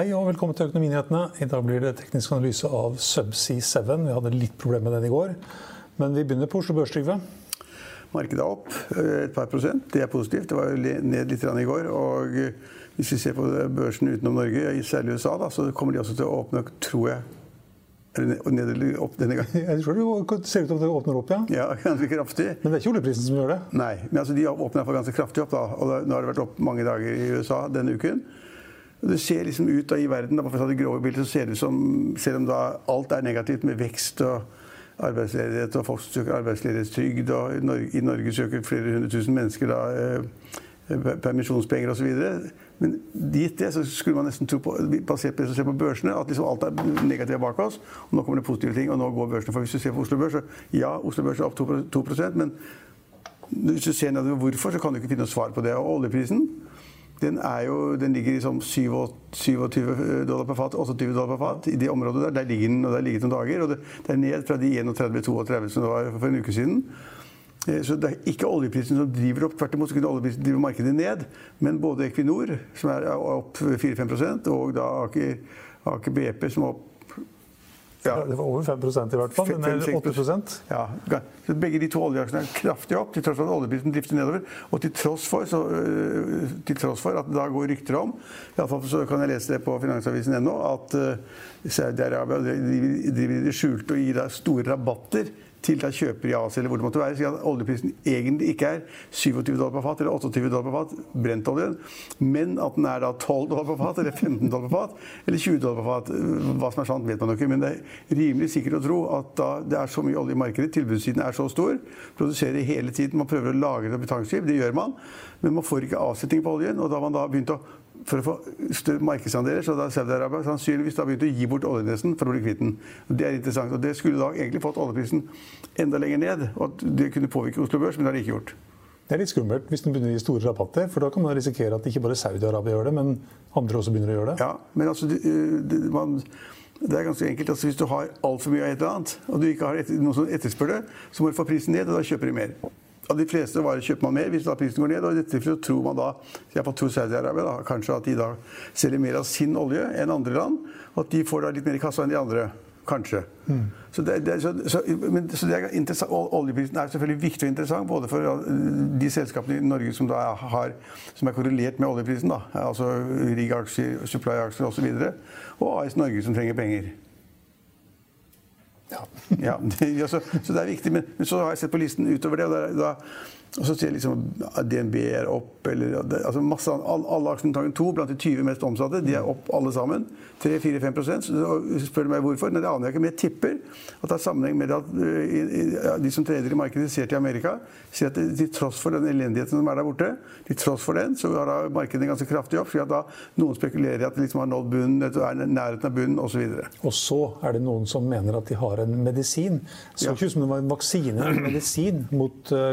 Hei og velkommen til Økonominyhetene. I dag blir det teknisk analyse av Subsea 7. Vi hadde litt problemer med den i går. Men vi begynner på Oslo Børs, Trygve. Markedet er opp eh, et par prosent. Det er positivt. Det var jo ned litt i går. Og eh, hvis vi ser på børsen utenom Norge, særlig USA, da, så kommer de også til å åpne, tror jeg ned eller opp denne gangen? Jeg tror det ser ut at det åpner opp, ja. Ja, ganske kraftig. Men det er ikke oljeprisen som gjør det? Nei, men altså, de iallfall ganske kraftig opp. da, og Nå har det vært opp mange dager i USA denne uken. Det ser liksom ut i verden, da, det grove bildet, så ser det ut som selv om da alt er negativt med vekst og arbeidsledighet, og folk søker arbeidsledighetstrygd, og i Norge, i Norge søker flere hundre tusen mennesker da, eh, permisjonspenger osv. Men gitt det, så skulle man nesten tro på, basert på det som skjer på børsene, at liksom alt er negativt bak oss. og Nå kommer det positive ting, og nå går børsene. For hvis du ser på Oslo Børs, så ja, Oslo Børs er opp 2, 2 men hvis du ser nedover hvorfor, så kan du ikke finne noe svar på det. Og oljeprisen den, jo, den ligger i sånn 27 dollar per fat, 28 dollar per fat. I det området der, der ligger den, og det har ligget noen dager. Og det, det er ned fra de 31-32 som det var for en uke siden. Eh, så det er ikke oljeprisen som driver opp. Tvert imot så kunne oljeprisen drive markedet ned. Men både Equinor, som er opp 4-5 og da Aker, Aker BP, som er opp ja. Det var over 5% i hvert fall. Den er 8% Ja. Begge de to oljeaksjene er kraftig opp, til tross for at oljeprisen drifter nedover. Og til tross for, så, øh, til tross for at det da går rykter om, iallfall så kan jeg lese det på Finansavisen ennå, at uh, Saudi-Arabia driver i det skjulte og gir deg store rabatter til da kjøper i Asia eller hvor det måtte være, sier at oljeprisen egentlig ikke er 27 dollar per fat eller 28 dollar per fat, brentoljen, men at den er da 12 dollar per fat eller 15 dollar per fat eller 20 dollar per fat. Hva som er sant, vet man ikke, men det er rimelig sikkert å tro at det er så mye olje i markedet, tilbudssiden er så stor, produserer hele tiden, man prøver å lagre et betonskip, det gjør man, men man får ikke avsetning på oljen, og da har man da begynt å for å få større markedsandeler, så da Saudi-Arabia sannsynligvis da begynt å gi bort oljenesten for å bli kvitt den. Det er interessant. og Det skulle da egentlig fått oljeprisen enda lenger ned. og at Det kunne påvirke Oslo Børs, men det har det ikke gjort. Det er litt skummelt hvis den begynner å gi store rabatter, for da kan man risikere at ikke bare Saudi-Arabia gjør det, men andre også begynner å gjøre det. Ja, men altså, det, det, man, det er ganske enkelt. Altså, hvis du har altfor mye av et eller annet, og du ikke har et, noen som etterspør det, så må du få prisen ned, og da kjøper de mer av de fleste varer kjøper man mer hvis da prisen går ned. og I dette tilfellet tror man da iallfall tror Saudi-Arabia kanskje at de da selger mer av sin olje enn andre land. Og at de får da litt mer i kassa enn de andre. Kanskje. Mm. Så, det, det, så, så, men, så det er interessant. Oljeprisen er selvfølgelig viktig og interessant både for de selskapene i Norge som, har, som er korrelert med oljeprisen, da, altså Rig-aksjer, Supply-aksjer osv., og, så og AS Norge som trenger penger. Ja. ja det, så, så det er viktig. Men, men, så har jeg sett på listen utover det, og da, og så ser liksom DNB er opp, eller altså masse, Alle, alle aksjene 2 blant de 20 mest omsatte, de er opp alle sammen. 3-4-5 Så spør du meg hvorfor? Nei, det aner jeg ikke. Men jeg tipper at det har sammenheng med at uh, de som treder i markedet, ser til Amerika, sier at til tross for den elendigheten som er der borte, til tross for den, så har da markedet ganske kraftig opp. slik at da noen spekulerer i at de liksom har nådd bunnen, er nærheten av bunnen osv. Og, og så er det noen som mener at de har en medisin. Så ikke ut som det var en vaksine, en medisin mot uh,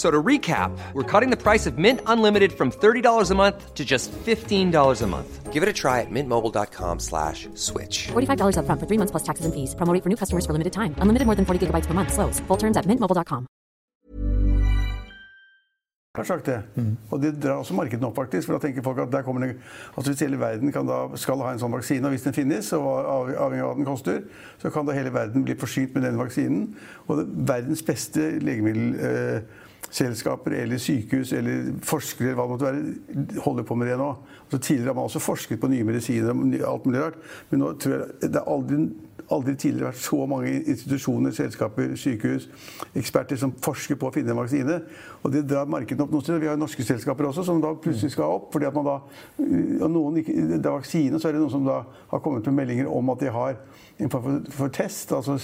So to recap, we're cutting the price of Mint Unlimited from $30 a month to just $15 a month. Give it a try at mintmobile.com slash switch. $45 up front for three months plus taxes and fees. Promo for new customers for limited time. Unlimited more than 40 gigabytes per month. Slows. Full terms at mintmobile.com. Jeg Har sagt det. Mm. Og det drar også markedene opp, faktisk. For da tenker folk at der kommer det, altså hvis hele verden da, skal ha en sånn vaksine, og hvis den finnes, og avhengig av hva den koster, så kan da hele verden bli forsynt med den vaksinen. Og det, verdens beste legemiddel... Eh, selskaper eller sykehus eller forskere eller hva det måtte være, holder på med det nå. Altså, tidligere har man også forsket på nye medisiner og alt mulig rart. Men nå tror jeg det er aldri, aldri tidligere vært så mange institusjoner, selskaper, sykehus, eksperter som forsker på å finne en vaksine. Og det drar markedet opp noen steder. Vi har norske selskaper også som da plutselig skal opp. fordi at man da, og noen ikke, Det er vaksine, så er det noen som da har kommet med meldinger om at de har en form for, for, test. altså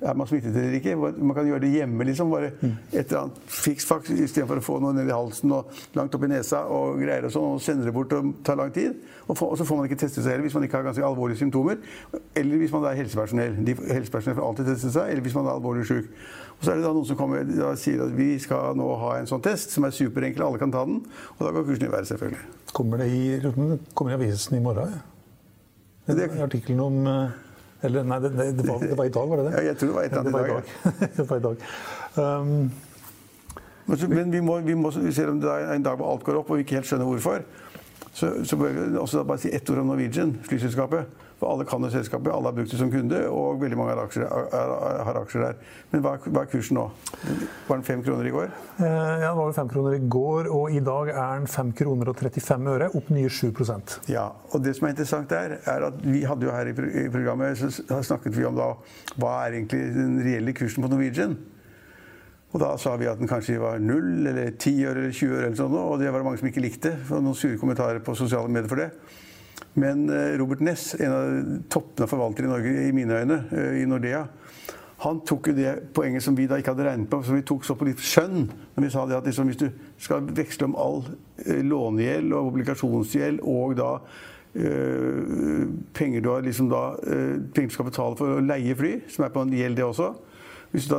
Er man smittet eller ikke? Man kan gjøre det hjemme, liksom. Bare et eller annet fiksfaks istedenfor å få noe ned i halsen og langt opp i nesa og greier og sånn, og sende det bort og tar lang tid. Og, for, og så får man ikke testet seg heller hvis man ikke har ganske alvorlige symptomer. Eller hvis man da er helsepersonell. De, helsepersonell får alltid teste seg, eller hvis man er alvorlig syk. Og så er det da noen som kommer og sier at vi skal nå ha en sånn test som er superenkel, alle kan ta den. Og da går kursen i været, selvfølgelig. Kommer det i, kommer i avisen i morgen? Ja. Det er artikkelen om eller nei, det, det, var, det, var, i dag, var det det? Ja, jeg tror det var et eller annet i dag. det var i dag. Um, men vi må, vi må, selv om det er en dag hvor alt går opp og vi ikke helt skjønner hvorfor, så, så bør vi også bare si ett ord om Norwegian, flyselskapet. For alle kan jo selskapet, alle har brukt det som kunde, og veldig mange har aksjer, har aksjer der. Men hva, hva, er kursen nå? Var den fem kroner i går? Eh, ja, den var fem kroner i går, og i dag er den fem kroner og 35 øre, opp nye 7% Ja, og det som er interessant der, er at vi hadde jo her i programmet så snakket vi om da, hva er egentlig den reelle kursen på Norwegian. Og da sa vi at den kanskje var null eller ti øre eller 20 øre, eller sånn, og det var det mange som ikke likte. Og noen sure kommentarer på sosiale medier for det. Men eh, Robert Ness, en av toppene av forvaltere i Norge, i mine øyne, eh, i Nordea, han tok jo det poenget som vi da ikke hadde regnet på, som vi tok så på litt skjønn. Når vi sa det at liksom, hvis du skal veksle om all eh, lånegjeld og obligasjonsgjeld og da øh, penger du har liksom da, øh, penger du skal betale for å leie fly, som er på en gjeld det også, hvis da,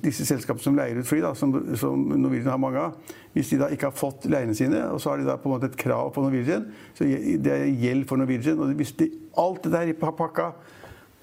disse selskapene som leier ut fly, da, som, som, Norwegian har mange av, hvis de da ikke har fått leiene sine, og så har de da på en måte et krav på Norwegian, så det er gjeld for Norwegian. og hvis de, Alt det der i pakka,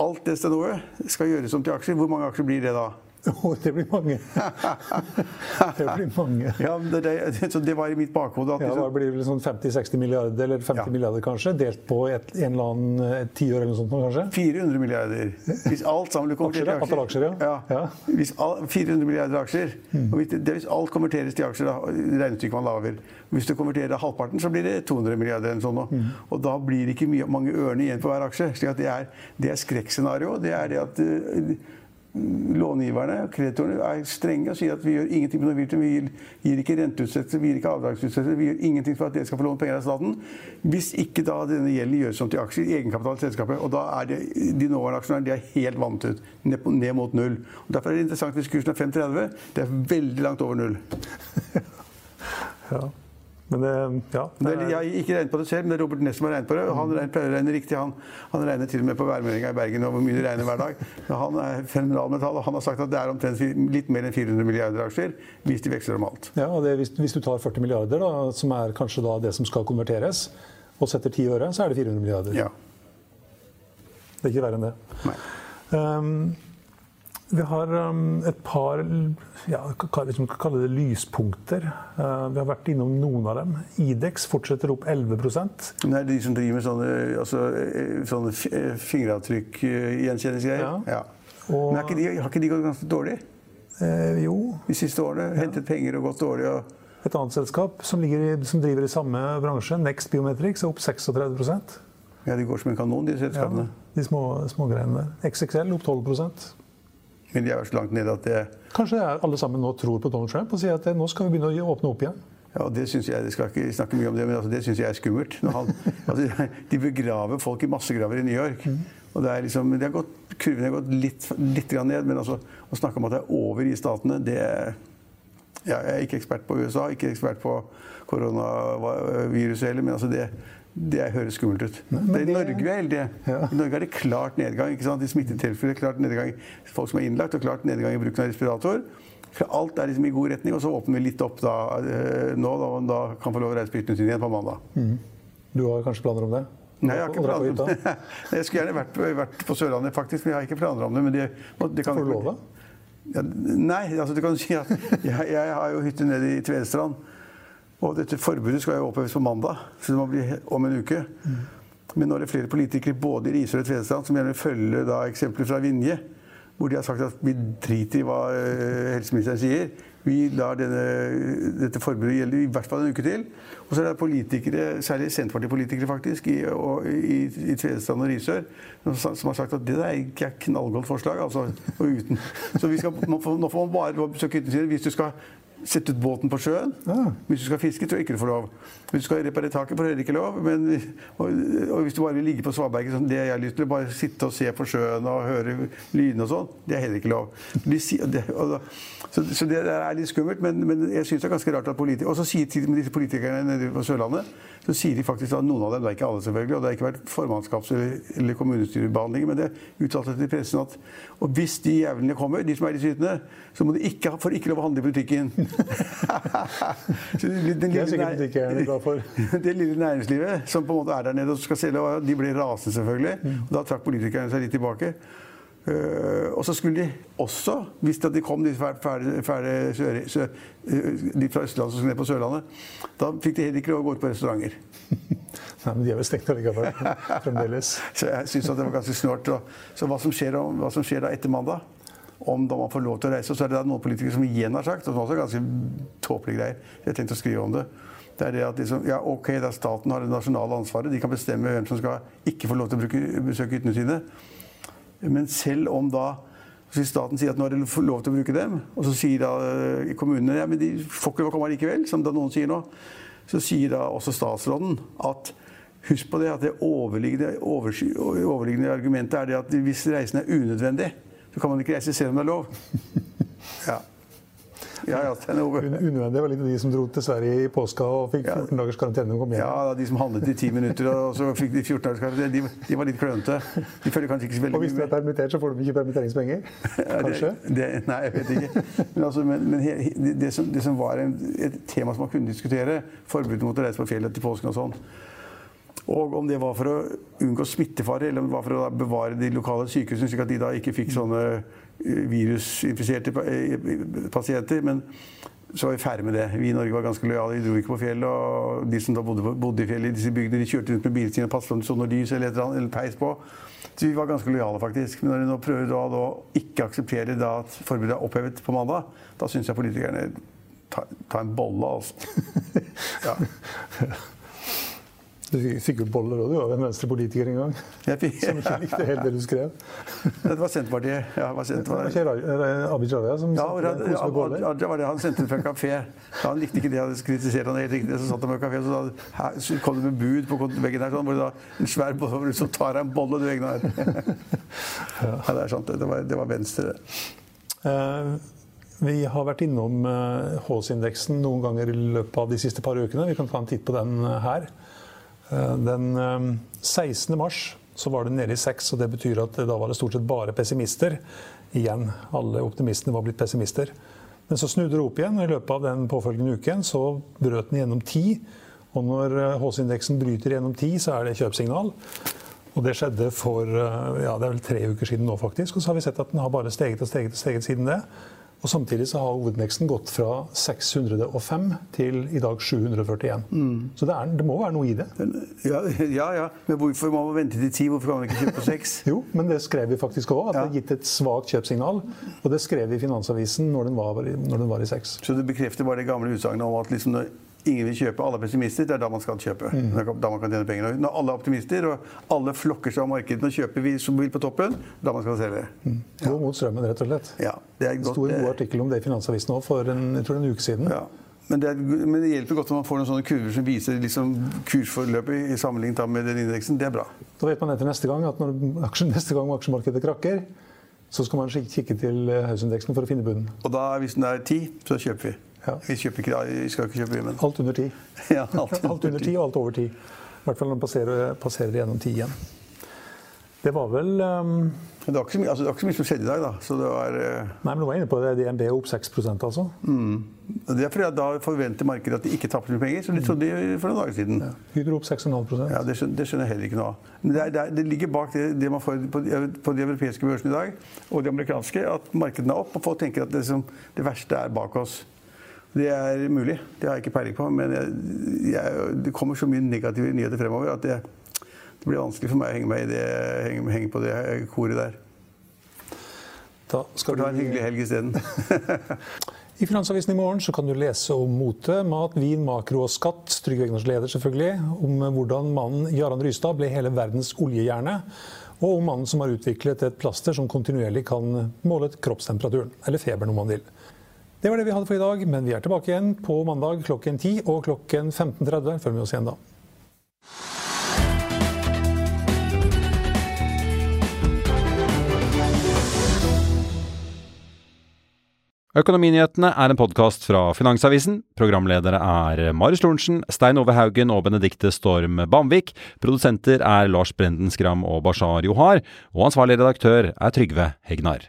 alt det stedet skal gjøres om til aksjer, hvor mange aksjer blir det da? Oh, det blir mange. det blir mange. Ja, det, det, så det var i mitt bakhode. ja, det blir vel sånn 50-60 milliarder, eller 50 ja. milliarder kanskje, delt på et, en eller annen tiår eller noe sånt kanskje? 400 milliarder. Hvis alt sammen konverteres til aksjer. ja. ja. Hvis all, 400 milliarder aksjer. Mm. Og hvis, det, hvis alt konverteres til aksjer, da, regnestykket man lager. Hvis du konverterer halvparten, så blir det 200 milliarder. eller sånn. Mm. Og da blir det ikke mye, mange ørene igjen på hver aksje. slik at det er, det er skrekkscenario. Det er det at uh, långiverne, kreditorene, er strenge og sier at vi gjør ingenting på Norwegian. Vi gir, gir ikke renteutsettelse, vi gir ikke avdragsutsettelse, vi gjør ingenting for at dere skal få låne penger av staten. Hvis ikke da denne gjelden gjøres om til aksjer, egenkapital i selskapet. Og da er det, de nåværende aksjonærene de er helt vant ut. Ned, ned, mot null. Og Derfor er det interessant hvis kursen er 5,30. Det er veldig langt over null. ja. Men det, ja, det er, jeg har ikke regnet på det selv, men det er Robert Ness som har regnet på det. Han regner, pleier å regne riktig. Han, han, regner til og med på værmeldinga i Bergen og hvor mye det regner hver dag. Men han er fenomenalmetall, og han har sagt at det er omtrent litt mer enn 400 milliarder aksjer hvis de veksler om alt. Ja, og det, hvis, hvis, du tar 40 milliarder, da, som er kanskje da det som skal konverteres, og setter 10 øre, så er det 400 milliarder. Ja. Det er ikke verre enn det. Nei. Um, vi har um, et par ja, liksom, kalle det lyspunkter. Uh, vi har vært innom noen av dem. Idex fortsetter opp 11 Det er de som driver med sånne, altså, eh, sånne fingeravtrykkgjenkjenningsgreier? fingeravtrykk-gjenkjenningsgreier? Ja. ja. Men har ikke, de, har ikke, de, gått ganske dårlig? Eh, jo. De siste årene? Ja. Hentet penger og gått dårlig? Og... Et annet selskap som, i, som, driver i samme bransje, Next Biometrics, er opp 36% Ja, De går som en kanon, de selskapene. Ja, de små, små greiene der. XXL opp 12 men de er så langt nede at det Kanskje alle sammen nå tror på Donald Trump og sier at nå skal vi begynne å åpne opp igjen? Ja, det synes jeg, jeg skal ikke snakke mye om det, men altså, det syns jeg er skummelt. Han, altså, de begraver folk i massegraver i New York. Mm. Og det er liksom, det har gått, Kurven har gått litt, litt ned, men altså, å snakke om at det er over i statene, det ja, Jeg er ikke ekspert på USA, ikke ekspert på koronaviruset heller, men altså det, det høres skummelt ut. Men I Norge er heldige. Ja. I Norge er det klart nedgang. ikke sant? I smittetilfeller klart nedgang folk som er innlagt, og klart nedgang i bruken av respirator. Alt er liksom i god retning, og så åpner vi litt opp da, eh, nå, da, og da kan få lov å reise på sine igjen på mandag. Mm. Du har kanskje planer om det? Nei, jeg har ikke planer om det. Jeg skulle gjerne vært, vært på Sørlandet, faktisk, men jeg har ikke planer om det. Men det, det kan Får du lov, da? Ja, nei, altså du kan si at jeg, jeg har jo hytte nede i Tvedestrand. Og dette forbudet skal jo oppheves på mandag, så det må bli om en uke. Men nå er det flere politikere både i Risør og Tvedestrand som gjerne følger da eksempler fra Vinje. hvor de har sagt at vi driter i hva eh, helseministeren sier. Vi lar denne, dette forbudet gjelde i hvert fall en uke til. Og så er det politikere, særlig Senterpartipolitikere faktisk, i, i, i Tvedestrand og Risør, som, som har sagt at det der er ikke knallgodt forslag. Altså, og uten. Så skal, nå, får, nå får man bare besøke hyttene sine hvis du skal sette ut båten på sjøen. Ja. Hvis du skal fiske, tror jeg ikke du får lov. Hvis du skal reparere taket, får du heller ikke lov. Men, og, og, hvis du bare vil ligge på svaberget, sånn, det jeg har lyst til, bare sitte og se på sjøen og høre lydene og sånn, det er heller ikke lov. De, det, og, så, så, det er litt skummelt, men, men jeg syns det er ganske rart at politikere Og så sier til disse politikerne nede på Sørlandet så sier de faktisk at noen av dem, det er ikke alle selvfølgelig, og det har ikke vært formannskaps- eller, kommunestyrebehandlinger, men det uttalte til pressen at og hvis de jævlene kommer, de som er i sytene, så må de ikke, får ikke lov å handle i butikken. Så det, det er sikkert butikkeierne glad for. Det lille næringslivet som på en måte er der nede og skal selge, de ble rasende selvfølgelig. Og da trakk politikerne seg litt tilbake. Uh, og så skulle de også, hvis de kom de, ferdig, sør, sør, de fra Østlandet som skulle ned på Sørlandet, da fikk de heller ikke lov å gå ut på restauranter. Nei, men de er vel stengt allikevel. Fremdeles. så jeg syns det var ganske snålt. Så hva som, skjer, hva som skjer da etter mandag, om da man får lov til å reise, så er det noen politikere som igjen har sagt, og som også er ganske tåpelige greier, jeg tenkte å skrive om det, det er det at liksom, ja, ok, det er staten har det nasjonale ansvaret. De kan bestemme hvem som skal ikke få lov til å bruke, besøke hyttene sine. Men selv om da staten sier at nå er det lov til å bruke dem, og så sier da eh, kommunene ja, men de får ikke lov å komme likevel, som da noen sier nå, så sier da også statsråden at husk på det at det overliggende, overliggende argumentet er det at hvis reisen er unødvendig, så kan man ikke reise selv om det er lov. Ja. Ja, ja, Unødvendig var litt de som dro til Sverige i påska og fikk 14 dagers karantene. og kom hjem. Ja, de som handlet i 10 minutter og så fikk de 14 dagers karantene, de, de var litt klønete. De følger kanskje ikke så veldig Og hvis du er permittert, så får du ikke permitteringspenger? Kanskje? Ja, det, det, nei, jeg vet ikke. Men, altså, men, men he, det, som, det, som, var en, et tema som man kunne diskutere, forbudet mot å reise på fjellet til påsken og sånn, og om det var for å unngå smittefare, eller om det var for å bevare de lokale sykehusene, slik at de da ikke fikk sånne virusinfiserte eh, pasienter. Men så var vi ferdig med det. Vi i Norge var ganske lojale. Vi dro ikke på fjellet. Og de som da bodde, bodde i fjellet i disse bygdene, de kjørte rundt med bilene sine og passet om det sto noe lys eller, eller peis på. Så vi var ganske lojale, faktisk. Men når de nå prøver da, da ikke akseptere da at forbudet er opphevet på mandag, da syns jeg politikerne tar ta en bolle, altså. Ja. Jo boller òg, du var en venstrepolitiker en gang. Som ikke likte helt det du skrev. Det var Senterpartiet. Ja, var Senterpartiet. Abid Raja som ja, Raja var det. Han sendte det fra en kafé. Han likte ikke det han hadde kritisert han helt riktig. Så satt han på kafé, så, da, så kom det med bud på veggen der, sånn, hvor det da en svær bolle, så tar jeg en bolle du veggen her. ja, det er sant. Det var, det var venstre, det. Uh, vi har vært innom HS-indeksen noen ganger i løpet av de siste par ukene. Vi kan ta en titt på den her. Eh, den 16. Eh, mars så var det nede i 6, og det betyr at da var det stort sett bare pessimister. Igjen, alle optimistene var blitt pessimister. Men så snudde det opp igjen, og i løpet av den påfølgende uken så brøt den gjennom 10. Og når HC-indeksen eh, bryter gjennom 10, så er det kjøpsignal. Og det skjedde for ja, det er vel tre uker siden nå, faktisk. Og så har vi sett at den har bare steget og steget og steget siden det. Og Samtidig så har hovedindeksen gått fra 605 til i dag 741. Mm. Så det, er, det, må være noe i det. Ja, ja, ja, Men hvorfor må man vente til 10? Hvorfor kan man ikke kjøpe på 6? jo, men det skrev vi faktisk òg. At ja. det har gitt et svakt kjøpsignal. Og det skrev vi i Finansavisen når den var, når den var i 6. Så det bekrefter bare det gamle utsagnet om at liksom ingen vil kjøpe, alle er pessimister, det er da man skal kjøpe. Mm. Da man kan tjene penger. Når alle er optimister og alle flokker seg av markedet og kjøper vi som vil på toppen, da man skal selge. Mm. Gå mot strømmen, rett og slett. Ja, det, er sto en god artikkel om det i Finansavisen òg for en, jeg tror en uke siden. Ja. Men det, er, men det, hjelper godt om man får noen sånne kurver som viser liksom kursforløpet i sammenlignet med den indeksen. Det er bra. Da vet man etter neste gang at når neste gang aksjemarkedet krakker, så skal man kikke til Hausindeksen for å finne bunnen. Og da, hvis den er ti, så kjøper vi. Ja. Vi, ikke, vi, skal ikke kjøpe men Alt under ti. Ja, alt, alt, under ti og alt over ti. I hvert fall når man passerer, passerer gjennom ti igjen. Det var vel um... det, var mye, altså, det, var ikke så mye, som skjedde i dag, da. Så det var, uh... Nei, men du var inne på det. DNB er opp 6 altså. Mm. Det er fordi Da forventer markedet at de ikke tapper mye penger, som de trodde for noen dager siden. Ja. Hydro opp 6,5 Ja, det skjønner, det skjønner, jeg heller ikke noe av. Men det, er, det, er, ligger bak det, det, man får på, på de europeiske børsene i dag, og de amerikanske, at markedene er opp, og folk tenker at det, som, det verste er bak oss. Det er mulig. Det har jeg ikke peiling på. Men jeg, jeg, det kommer så mye negative nyheter fremover at det, det, blir vanskelig for meg å henge, meg i det, henge, henge på det koret der. Da skal Ta en hyggelig helg isteden. I Finansavisen i morgen så kan du lese om mote, mat, vin, makro og skatt. Trygve Egners leder, selvfølgelig. Om hvordan mannen Jarand Rystad ble hele verdens oljehjerne. Og om mannen som har utviklet et plaster som kontinuerlig kan måle kroppstemperaturen. Eller feberen, om man vil. Det var det vi hadde for i dag, men vi er tilbake igjen på mandag klokken 10 og klokken 15.30. Følg med oss igjen da. Økonominyhetene er en podkast fra Finansavisen. Programledere er Marius Lorentzen, Stein Ove Haugen og Benedikte Storm Bamvik. Produsenter er Lars Brenden Skram og Bashar Johar. Og ansvarlig redaktør er Trygve Hegnar.